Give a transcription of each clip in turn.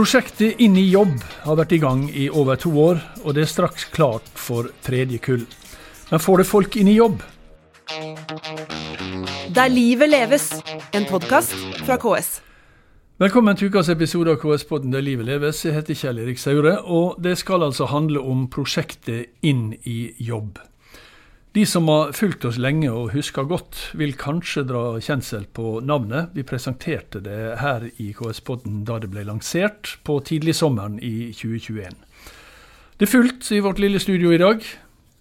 Prosjektet Inn i jobb har vært i gang i over to år, og det er straks klart for tredje kull. Men får det folk inn i jobb? Der livet leves, en podkast fra KS. Velkommen til ukas episode av KS-podden Der livet leves. Jeg heter Kjell Erik Saure, og det skal altså handle om prosjektet Inn i jobb. De som har fulgt oss lenge og husker godt, vil kanskje dra kjensel på navnet. Vi presenterte det her i KS-podden da det ble lansert på tidligsommeren i 2021. Det er fullt i vårt lille studio i dag.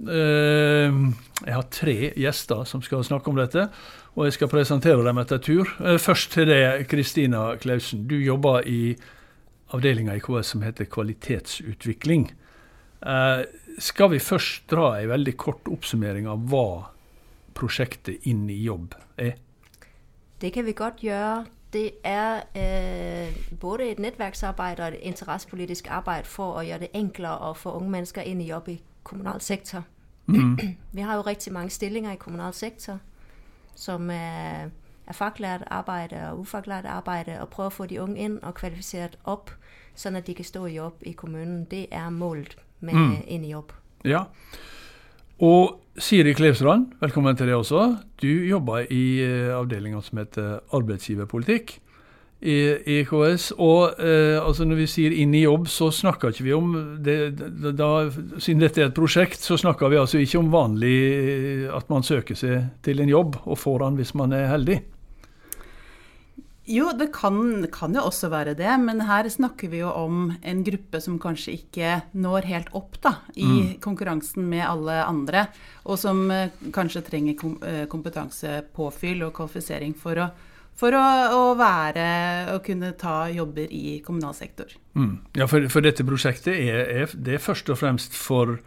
Eh, jeg har tre gjester som skal snakke om dette, og jeg skal presentere dem etter tur. Eh, først til deg, Kristina Klausen. Du jobber i avdelinga i KS som heter kvalitetsutvikling. Skal vi først dra en veldig kort oppsummering av hva prosjektet Inn i jobb er? Det kan vi godt gjøre. Det er eh, både et nettverksarbeid og et interessepolitisk arbeid for å gjøre det enklere å få unge mennesker inn i jobb i kommunal sektor. Mm. Vi har jo riktig mange stillinger i kommunal sektor, som er, er faglært arbeid og ufaglært arbeid, og prøve å få de unge inn og kvalifisert opp, sånn at de kan stå i jobb i kommunen. Det er målet med mm. Jobb. Ja. Og Siri Klevstrand, velkommen til deg også. Du jobber i uh, avdelinga som heter arbeidsgiverpolitikk i, i KS. Og uh, altså når vi sier 'inn i jobb', så snakker ikke vi om det, da, Siden dette er et prosjekt, så snakker vi altså ikke om vanlig eh, at man søker seg til en jobb og får den hvis man er heldig. Jo, det kan, kan, jo også være det, men her snakker vi jo om en gruppe som kanskje ikke når helt opp da, i mm. konkurransen med alle andre, og som eh, kanskje trenger kom, eh, kompetansepåfyll og kvalifisering for å, for å, å være og kunne ta jobber i kommunal sektor. Mm. Ja, for, for, dette prosjektet er, er, det er først og fremst for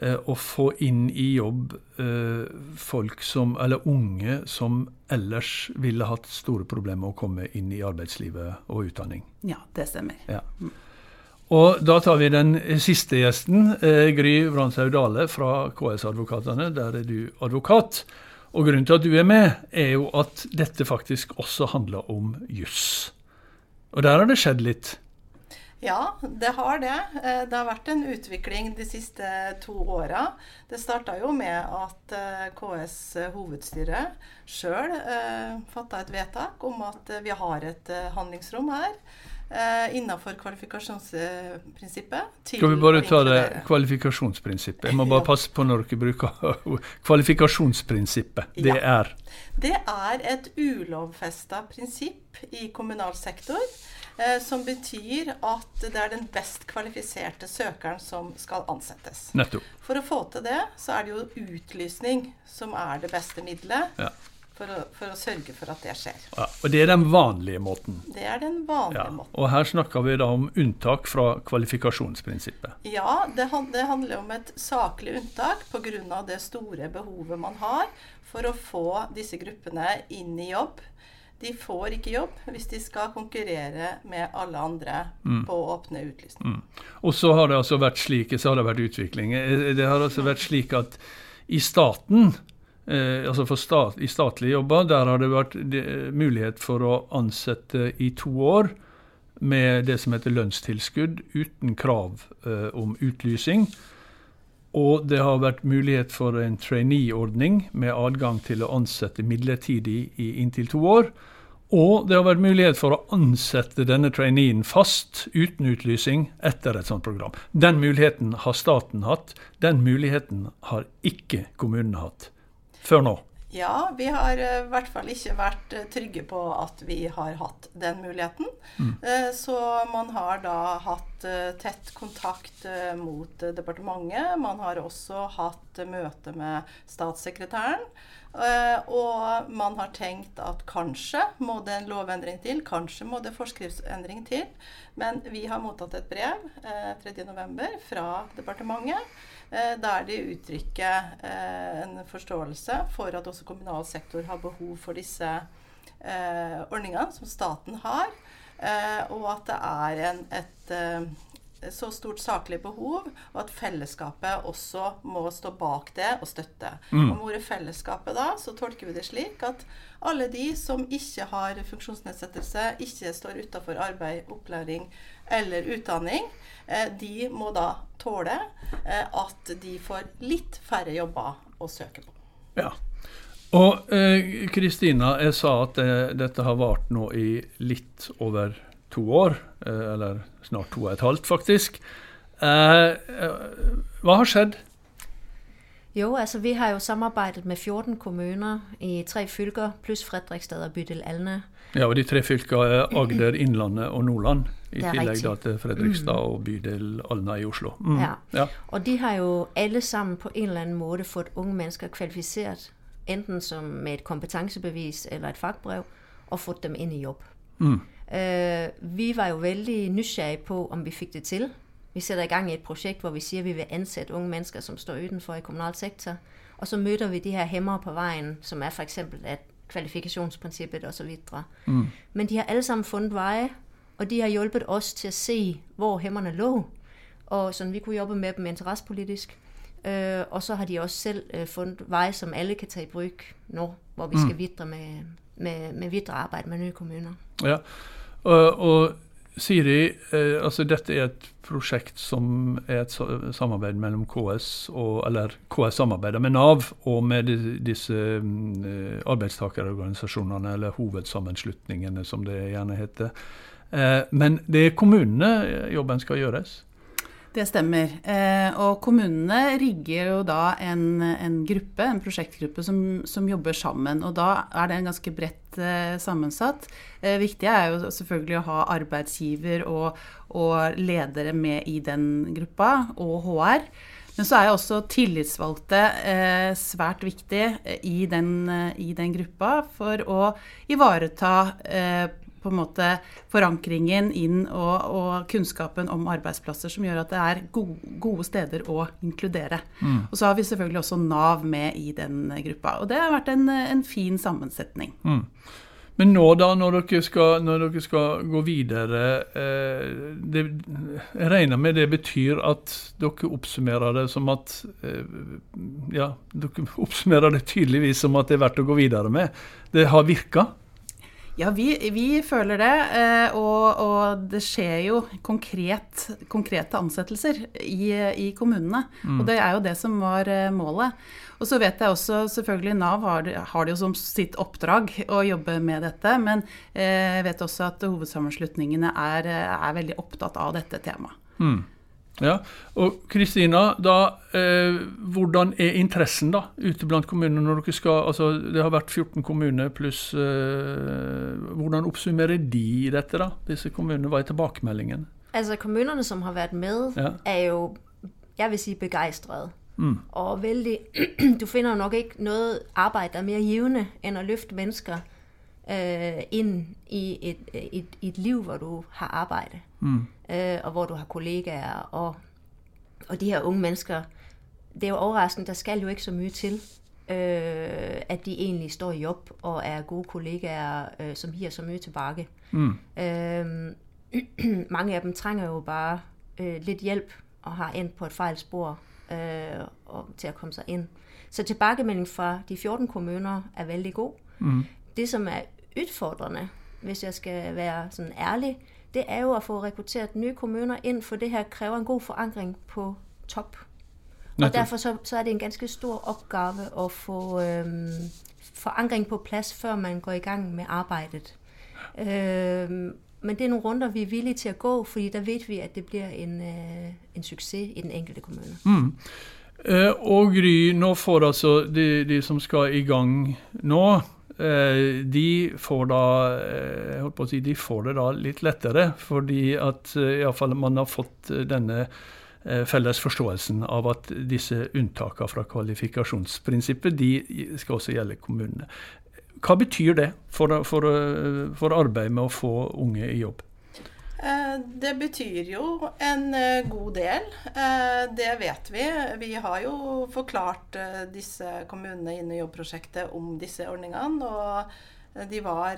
å få inn i jobb eh, folk som, eller unge som ellers ville hatt store problemer med å komme inn i arbeidslivet og utdanning. Ja, det stemmer. Ja. Mm. Og da tar vi den siste gjesten, eh, Gry Vranshaug Dale fra KS Advokatene. Der er du advokat. Og grunnen til at du er med, er jo at dette faktisk også handler om juss. Og der har det skjedd litt. Ja, det har det. Eh, det har vært en utvikling de siste to åra. Det starta jo med at eh, KS hovedstyre sjøl eh, fatta et vedtak om at vi har et handlingsrom her. Innenfor kvalifikasjonsprinsippet. Skal vi bare ta det kvalifikasjonsprinsippet? Jeg må bare passe på når dere bruker kvalifikasjonsprinsippet. Det er Det er et ulovfesta prinsipp i kommunal sektor som betyr at det er den best kvalifiserte søkeren som skal ansettes. Nettopp. For å få til det, så er det jo utlysning som er det beste middelet. Ja. For å, for å, sørge for at det skjer. Ja, og det er den vanlige måten? Det er den vanlige ja, måten. Og her snakker vi da om unntak fra kvalifikasjonsprinsippet? Ja, det, det handler om et saklig unntak pga. det store behovet man har for å få disse gruppene inn i jobb de får ikke jobb hvis de skal konkurrere med alle andre mm. på å åpne utlysning. Mm. Og så har det altså vært slik, så har det vært utvikling. Eh, det har altså vært slik at i staten, eh, altså stat, i statlige jobber, der har det vært det, mulighet for å ansette i to år med det som heter lønnstilskudd, uten krav eh, om utlysing. Og det har vært mulighet for en trainee-ordning med adgang til å ansette midlertidig i inntil to år. Og det har vært mulighet for å ansette denne traineen fast uten utlysing etter et sånt program. Den muligheten har staten hatt. Den muligheten har ikke kommunene hatt før nå. Ja, vi har eh, i hvert fall ikke vært eh, trygge på at vi har hatt den muligheten. Mm. Eh, så man har da hatt tett kontakt mot departementet. Man har også hatt møte med statssekretæren. Og man har tenkt at kanskje må det en lovendring til, kanskje må det forskriftsendring til. Men vi har mottatt et brev 3.11. fra departementet der de uttrykker eh, en forståelse for at også kommunal sektor har behov for disse eh, ordningene som staten har, og at det er en, et så stort saklig behov, og at fellesskapet også må stå bak det og støtte. Og med ordet fellesskapet da, så tolker vi det slik at alle de som ikke har funksjonsnedsettelse, ikke står utafor arbeid, opplæring eller utdanning, eh, de må da tåle eh, at de får litt færre jobber å søke på. Ja. Og Kristina, jeg sa at det, dette har vart nå i litt over to år. Eh, eller snart to og et halvt, faktisk. Eh, eh, hva har skjedd? Jo, altså vi har jo samarbeidet med 14 kommuner i tre fylker, pluss Fredrikstad og bydel Alna. Ja, og de tre fylkene er Agder, Innlandet og Nordland. I tillegg da til Fredrikstad og bydel Alna i Oslo. Mm. Ja. Ja. Og de har jo alle sammen på en eller anden måte fått unge mennesker kvalifisert, enten som med et kompetansebevis eller et fagbrev, og fått dem inn i job. Mm. Øh, vi var jo veldig nysgjerrige på, om vi fikk det til. Vi sætter i gang i et projekt, hvor vi sier vi vil ansette unge mennesker, som står utenfor i kommunal sektor. Og så møter vi de her hæmmer på veien, som er for eksempel at kvalifikationsprincippet osv. Mm. Men de har alle sammen fundet veje, og de har hjulpet oss til å se, hvor hæmmerne lå, og sånn, vi kunne jobbe med dem interessepolitisk. Uh, og så har de også selv uh, fundet veje, som alle kan ta i bruk nå, hvor vi skal videre med, med, med videre arbeid med nye kommuner. Ja. Og, og Siri, eh, altså dette er et prosjekt som er et samarbeid mellom KS og Eller KS samarbeider med Nav og med de, disse mm, eh, arbeidstakerorganisasjonene, eller hovedsammenslutningene som det gjerne heter. Eh, men det er kommunene jobben skal gjøres. Det stemmer. Eh, og kommunene rigger jo da en, en gruppe, en prosjektgruppe, som, som jobber sammen. Og da er den ganske bredt eh, sammensatt. Eh, viktig er jo selvfølgelig å ha arbeidsgiver og, og ledere med i den gruppa, og HR. Men så er jo også tillitsvalgte svært viktig i den, i den gruppa for å ivareta eh, på en måte forankringen inn og, og kunnskapen om arbeidsplasser som gjør at det er gode, gode steder å inkludere. Og så har vi selvfølgelig også Nav med i den gruppa. Og det har vært en, en fin sammensetning. Men nå da, når dere skal, når dere skal gå videre eh, det, Jeg regner med det betyr at dere oppsummerer det som at eh, Ja, dere oppsummerer det tydeligvis som at det er verdt å gå videre med. Det har virka? Ja, vi, vi føler det. eh, Og, og det skjer jo konkret, konkrete ansettelser i, i kommunene. Og det er jo det som var eh, målet. Og så vet jeg også, selvfølgelig Nav har, har det jo som sitt oppdrag å jobbe med dette. Men eh, jeg vet også at hovedsammenslutningene er, er veldig opptatt av dette temaet. Ja, og Kristina, da, eh, hvordan er interessen da, ute blant kommunene når dere skal altså Det har vært 14 kommuner pluss eh, Hvordan oppsummerer de dette, da? Disse kommunene, hva er tilbakemeldingen? Altså Kommunene som har vært med, Ja. er jo, jeg vil si begeistret. Mm. Og veldig du finner jo nok ikke noe arbeid der er mer givende, enn å løfte mennesker øh, ind i et, et, et liv, hvor du har arbejde, mm. øh, og hvor du har kollegaer, og, og de her unge mennesker, det er jo overraskende, der skal jo ikke så mye til, øh, at de egentlig står i job og er gode kollegaer, øh, som giver så mye tilbage. Mm. Øh, mange af dem trænger jo bare øh, lidt hjælp og har endt på et fejl spor øh, og, til at komme sig ind. Så tilbagemelding fra de 14 kommuner er vældig god. Mm. Det, som er utfordrende, hvis jeg skal være sånn ærlig, det er jo å få rekrutteret nye kommuner inn, for det her kræver en god forankring på topp. Og derfor så, så er det en ganske stor oppgave å få øhm, forankring på plass før man går i gang med arbeidet. Øhm, men det er noen runder, vi er villige til å gå, fordi da vet vi, at det blir en, øh, en suksess i den enkelte kommune. Eh, og Gry, nå får altså de, de som skal i gang nå, de får da eh, holdt på å si, de får det da litt lettere, fordi at eh, i fall man har fått eh, denne eh, felles forståelsen av at disse unntakene fra kvalifikasjonsprinsippet de skal også gjelde kommunene. Hva betyr det for, for, eh, for arbeidet med å få unge i jobb? Eh, Det betyr jo en eh, god del. Eh, Det vet vi. Vi har jo forklart disse kommunene inne i jobbprosjektet om disse ordningene. og de var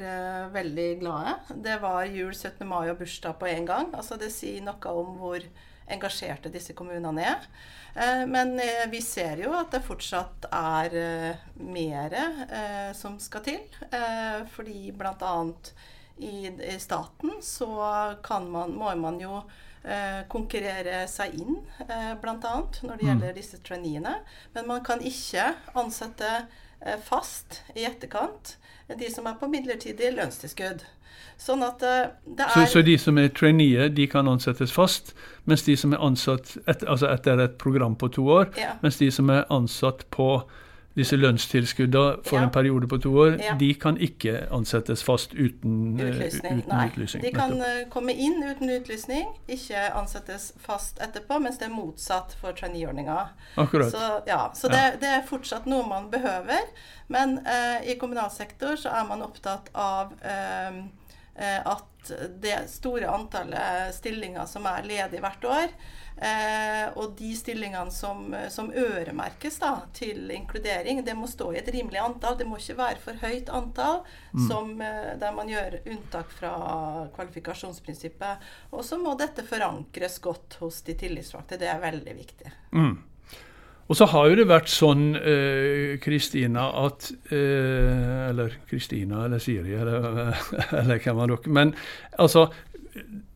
veldig glade. Det var jul, 17. mai og bursdag på en gang. Altså Det sier noe om hvor engasjerte disse kommunene er. Men vi ser jo at det fortsatt er mere mer som skal til. Fordi bl.a. I, i staten så man, må man jo konkurrere seg inn, eh, bl.a. når det mm. gjelder disse traineene. Men man kan ikke ansette fast i etterkant de som er på midlertidig lønnstilskudd. Sånn at eh, det er så, så, de som er traineer, de kan ansettes fast, mens de som er ansatt et, altså etter et program på to år, ja. mens de som er ansatt på disse lønnstilskuddene for ja. en periode på to år, ja. de kan ikke ansettes fast uten eh, utlysning. Uten Nei, utlysning. de kan nettopp. komme inn uten utlysning, ikke ansettes fast etterpå, mens det er motsatt for traineeordninga. Så, ja, så det, det, er fortsatt noe man behøver. Men eh, i kommunal sektor så er man opptatt av uh, Eh, at det store antallet stillinger som er ledige hvert år, eh, og de stillingene som, som øremerkes da, til inkludering, det må stå i et rimelig antall. Det må ikke være for høyt antall mm. som, eh, der man gjør unntak fra kvalifikasjonsprinsippet. Og så må dette forankres godt hos de tillitsvalgte. Det er veldig viktig. Mm. Og så har jo det vært sånn, Kristina, eh, at eh, Eller Kristina eller Siri, eller, eller hvem av dere. Men altså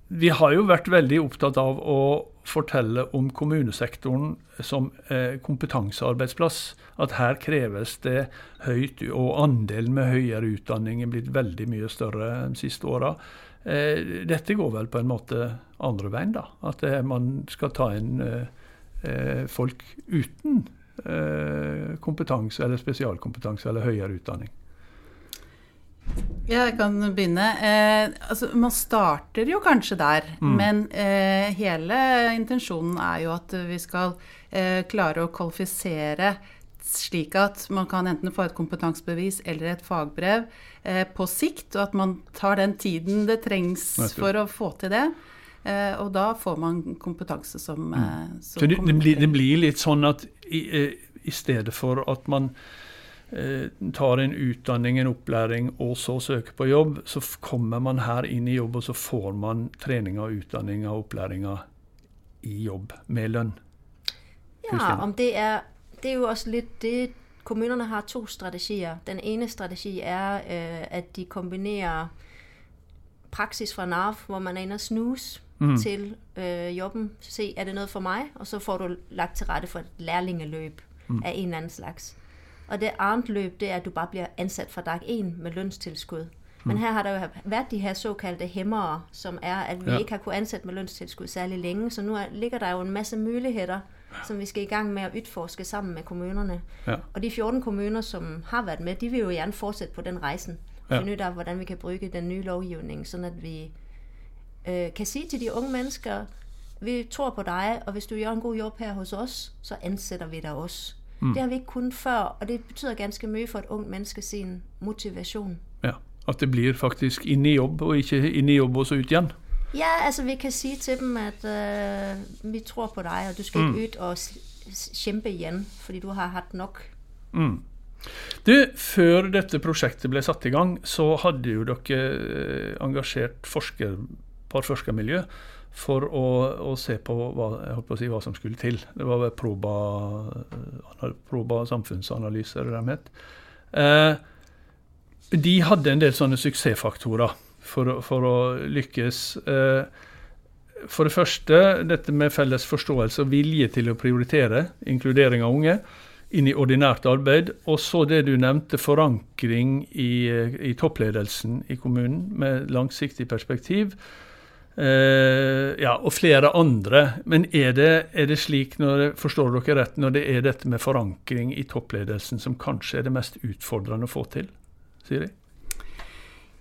Vi har jo vært veldig opptatt av å fortelle om kommunesektoren som eh, kompetansearbeidsplass. At her kreves det høyt, og andelen med høyere utdanning er blitt veldig mye større de siste åra. Eh, dette går vel på en måte andre veien, da. At eh, man skal ta inn folk uten kompetanse eller spesialkompetanse eller høyere utdanning. Ja, jeg kan begynne. Eh, altså, man starter jo kanskje der, mm. men eh, hele intensjonen er jo at vi skal eh, klare å kvalifisere slik at man kan enten få et kompetansebevis eller et fagbrev eh, på sikt, og at man tar den tiden det trengs for å få til det. Eh, og da får man kompetanse som, mm. Eh, som Så det, det, blir, det, blir, litt sånn at i, i stedet for at man tar en utdanning, en opplæring, og så søker på jobb, så kommer man her inn i jobb, og så får man treninga, utdanninga og opplæringa i jobb med lønn. Ja, om det er, det er jo også litt det Kommunene har to strategier. Den ene strategi er øh, at de kombinerer praksis fra Nav, hvor man er inne og snuse mm. til øh, jobben. Se, er det noe for meg? Og så får du lagt til rette for et lærlingeløb mm. av en eller annen slags. Og det andet løp det er, at du bare bliver ansat fra dag 1 med lønstilskud. Men mm. her har der jo vært de her såkaldte hæmmere, som er, at vi ja. ikke har kunnet ansætte med lønstilskud særlig længe. Så nu er, ligger der jo en masse muligheder, som vi skal i gang med at utforske sammen med kommunerne. Ja. Og de 14 kommuner, som har været med, de vil jo gerne fortsætte på den rejsen. Ja. Finde ud af, hvordan vi kan bruge den nye lovgivning, sådan at vi øh, kan sige til de unge mennesker, vi tror på dig, og hvis du gør en god jobb her hos os, så ansætter vi dig også. Mm. Det har vi ikke kunnet før, og det betyder ganske mye for et ungt menneske sin motivasjon. Ja, at det blir faktisk inn i jobb, og ikke inn i jobb og så ut igjen. Ja, altså vi kan si til dem, at uh, vi tror på deg, og du skal mm. ikke ut og kjempe igjen, fordi du har hatt nok. Mm. Du, Før dette prosjektet ble satt i gang, så hadde jo dere eh, engasjert forsker par forskermiljø for å, å, se på hva, på si, hva, som skulle til. Det var vel Proba, Proba samfunnsanalyser de het. Eh, de hadde en del sånne suksessfaktorer for, for å lykkes. Eh, for det første dette med felles forståelse og vilje til å prioritere inkludering av unge inn i ordinært arbeid. Og så det du nevnte, forankring i, i toppledelsen i kommunen med langsiktig perspektiv. Uh, ja, og flere andre. Men er det, er det slik, når, forstår dere rett, når det er dette med forankring i toppledelsen som kanskje er det mest utfordrende å få til? Siri?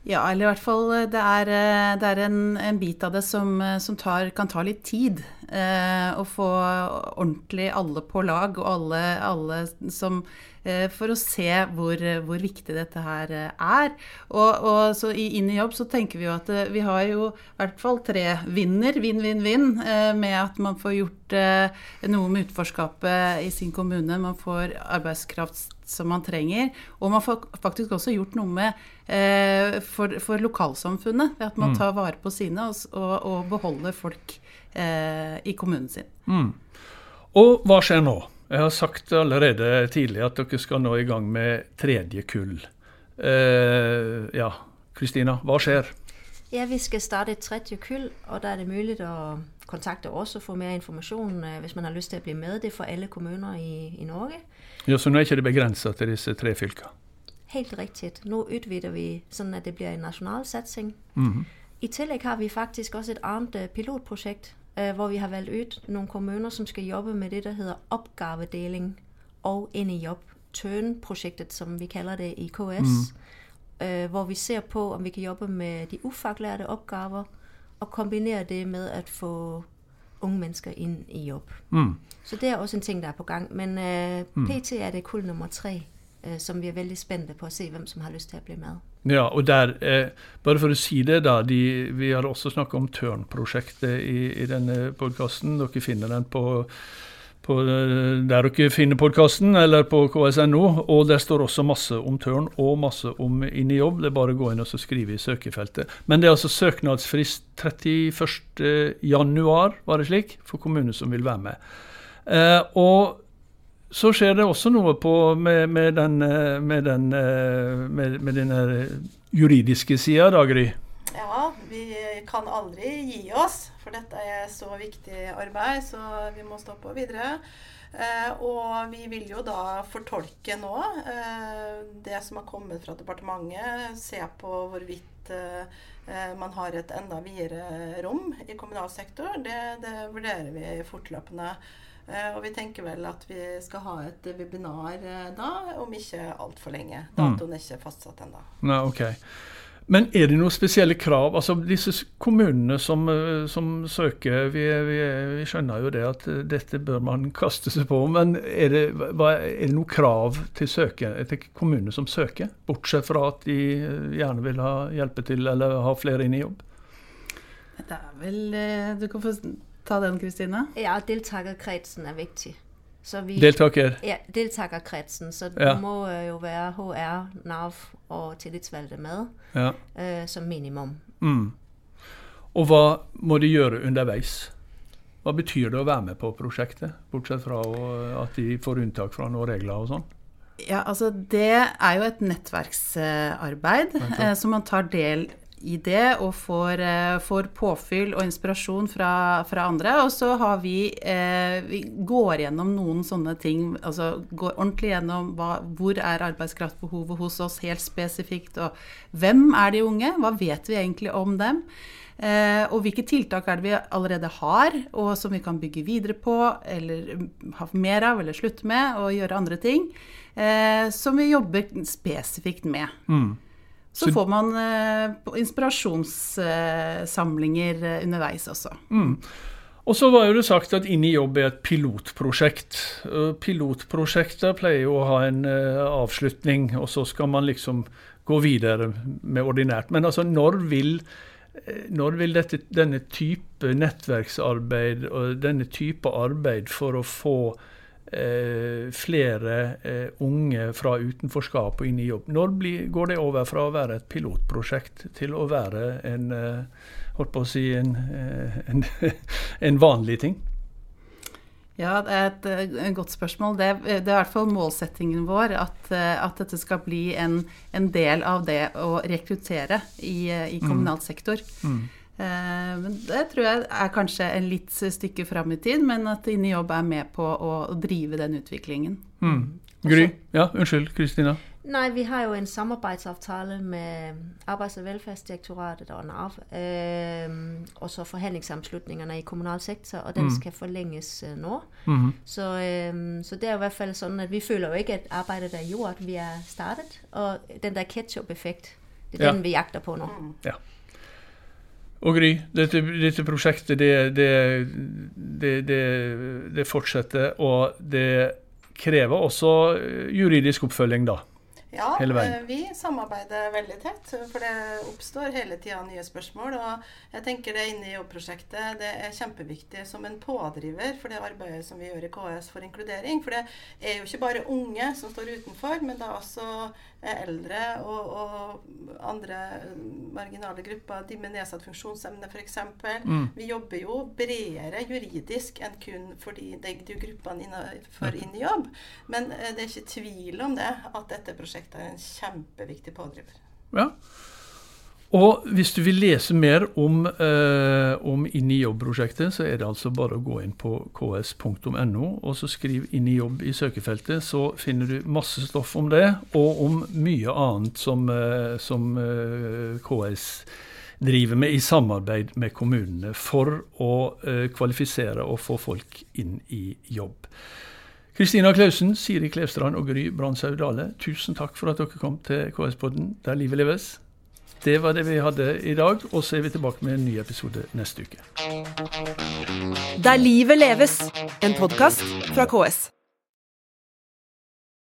Ja, eller i hvert fall eh, det er, eh, det er en, en, bit av det som, som tar, kan ta litt tid. Eh, å få ordentlig alle på lag, og alle, alle som eh, for å se hvor, hvor, viktig dette her er. Og, og så i Inn i jobb så tenker vi jo at vi har jo i hvert fall tre vinner, vinn-vinn-vinn, med at man får gjort noe med utforskapet i sin kommune. Man får arbeidskraft som man trenger. Og man får faktisk også gjort noe med eh, for, for, lokalsamfunnet. Ved at man mm. tar vare på sine og, og, og beholder folk eh, i kommunen sin. Mm. Og hva skjer nå? Jeg har sagt allerede tidlig at dere skal nå i gang med tredje kull. Eh, ja, Kristina, hva skjer? Ja, Vi skal starte et tredje kull, og da er det mulig å kontakte oss og få mer informasjon eh, hvis man har lyst til å bli med. Det for alle kommuner i, i Norge. Ja, Så nå er ikke det begrensa til disse tre fylkene? Helt riktig. Nå utvider vi sånn at det blir en nasjonal satsing. Mm -hmm. I tillegg har vi faktisk også et annet eh, pilotprosjekt hvor vi har valgt ut noen kommuner som skal jobbe med det der heter oppgavedeling og inn i jobb. Tøn-prosjektet, som vi kaller det i KS. Mm. Øh, hvor vi ser på om vi kan jobbe med de ufaglærte oppgaver og kombinere det med å få unge mennesker inn i jobb. Mm. Så det er også en ting der er på gang. Men øh, mm. PT er det kull nummer tre øh, som vi er veldig spente på å se hvem som har lyst til å bli med. Ja, og der, eh, Bare for å si det, da. De, vi har også snakket om Tørn-prosjektet i, i, denne podkasten. Dere finner den på, på eh, der dere finner podkasten, eller på ks.no. Og der står også masse om Tørn og masse om Inn i jobb. Det er bare å gå inn og skrive i søkefeltet. Men det er altså søknadsfrist 31.1, var det slik, for kommuner som vil være med. Eh, og så skjer det også noe på, med, med, den, eh, med, den, eh, med, med den juridiske sida, da, Gry? Ja, vi kan aldri gi oss, for dette er så viktig arbeid, så vi må stå på videre. Eh, og vi vil jo da fortolke nå eh, det som har kommet fra departementet. Se på hvorvidt eh, man har et enda videre rom i kommunal sektor. Det, det vurderer vi fortløpende. Eh, og vi tenker vel at vi skal ha et webinar eh, da, om ikke altfor lenge. Mm. Datoen er ikke fastsatt ennå. Nei, okay. Men er det noen spesielle krav? Altså Disse kommunene som, eh, som søker, vi, vi, vi, skjønner jo det at dette bør man kaste seg på. Men er det, hva, er det noen krav til, søker, til kommunene som søker? Bortsett fra at de gjerne vil ha hjelpe til eller ha flere inn i jobb? Det er vel Du kan få ta den, Kristine? Ja, deltakerkretsen er viktig. Så vi, Deltaker? Ja, deltakerkretsen. Så ja. det må jo være HR, Nav og tillitsvalgte med ja. uh, som minimum. Mm. Og hva må de gjøre underveis? Hva betyr det å være med på prosjektet, bortsett fra at de får unntak fra noen regler og sånn? Ja, altså Det er jo et nettverksarbeid eh, som man tar del i det og får, eh, får, påfyll og inspirasjon fra, fra, andre. Og så har vi eh, Vi går gjennom noen sånne ting. Altså går ordentlig gjennom hva, hvor er arbeidskraftbehovet hos oss helt spesifikt, og hvem er de unge? Hva vet vi egentlig om dem? Eh, og hvilke tiltak er det vi allerede har, og som vi kan bygge videre på, eller ha mer av, eller slutte med, og gjøre andre ting. Eh, som vi jobber spesifikt med. Mm. Så får man eh, inspirasjonssamlinger eh, underveis også. Mm. Og så var jo det sagt at Inn i jobb er et pilotprosjekt. Pilotprosjekter pleier jo å ha en uh, avslutning, og så skal man liksom gå videre med ordinært. Men altså, når vil, når vil dette, denne type nettverksarbeid og denne type arbeid for å få eh, flere eh, unge fra utenforskap og inn i jobb. Når går det over fra å være et pilotprosjekt til å være en, eh, holdt på å si, en, eh, en, en vanlig ting? Ja, det er et, et godt spørsmål. Det, det, er i hvert fall målsettingen vår at, at dette skal bli en, en, del av det å rekruttere i, i kommunal sektor. Mm. Mm. Eh, men det tror jeg er kanskje en litt stykke fram i tid, men at Inni jobb er med på å, drive den utviklingen. Mm. Gry? Ja, unnskyld. Kristina? Nei, vi har jo en samarbeidsavtale med Arbeids- og velferdsdirektoratet og Nav. Øh, og så forhandlingssamslutningene i kommunal sektor, og den mm. skal forlenges øh, nå. Mm. Så, øh, så, det er jo i hvert fall sånn at vi føler jo ikke at arbeidet er gjort, vi er startet. Og den der ketsjup-effekt, det er ja. den vi jakter på nå. Ja. Og Gry, dette, dette prosjektet det, det, det, det, fortsetter, og det krever også juridisk oppfølging, da. Ja, eh, vi samarbeider veldig tett, for det oppstår hele tida nye spørsmål. Og jeg tenker det inne i jobbprosjektet det er kjempeviktig som en pådriver for det arbeidet som vi gjør i KS for inkludering. For det er jo ikke bare unge som står utenfor, men det er også eldre og, og andre marginale grupper, de med nedsatt funksjonsevne f.eks. Mm. Vi jobber jo bredere juridisk enn kun for de, de, de gruppene innenfor inn i jobb. Men eh, det er ikke tvil om det, at dette prosjektet er en kjempeviktig pådriver. Ja. Og hvis du vil lese mer om, eh, om Inn i jobb-prosjektet, så er det altså bare å gå inn på ks.no, og så skriv 'Inn i jobb' i søkefeltet. Så finner du masse stoff om det, og om mye annet som, eh, som eh, KS driver med i samarbeid med kommunene for å eh, kvalifisere og få folk inn i jobb. Kristina Klausen, Siri Klevstrand og Gry Brandsaug Dale, tusen takk for at dere kom til KS-podden Der livet leves. Det var det vi hadde i dag, og så er vi tilbake med en ny episode neste uke. Der livet leves, en podkast fra KS.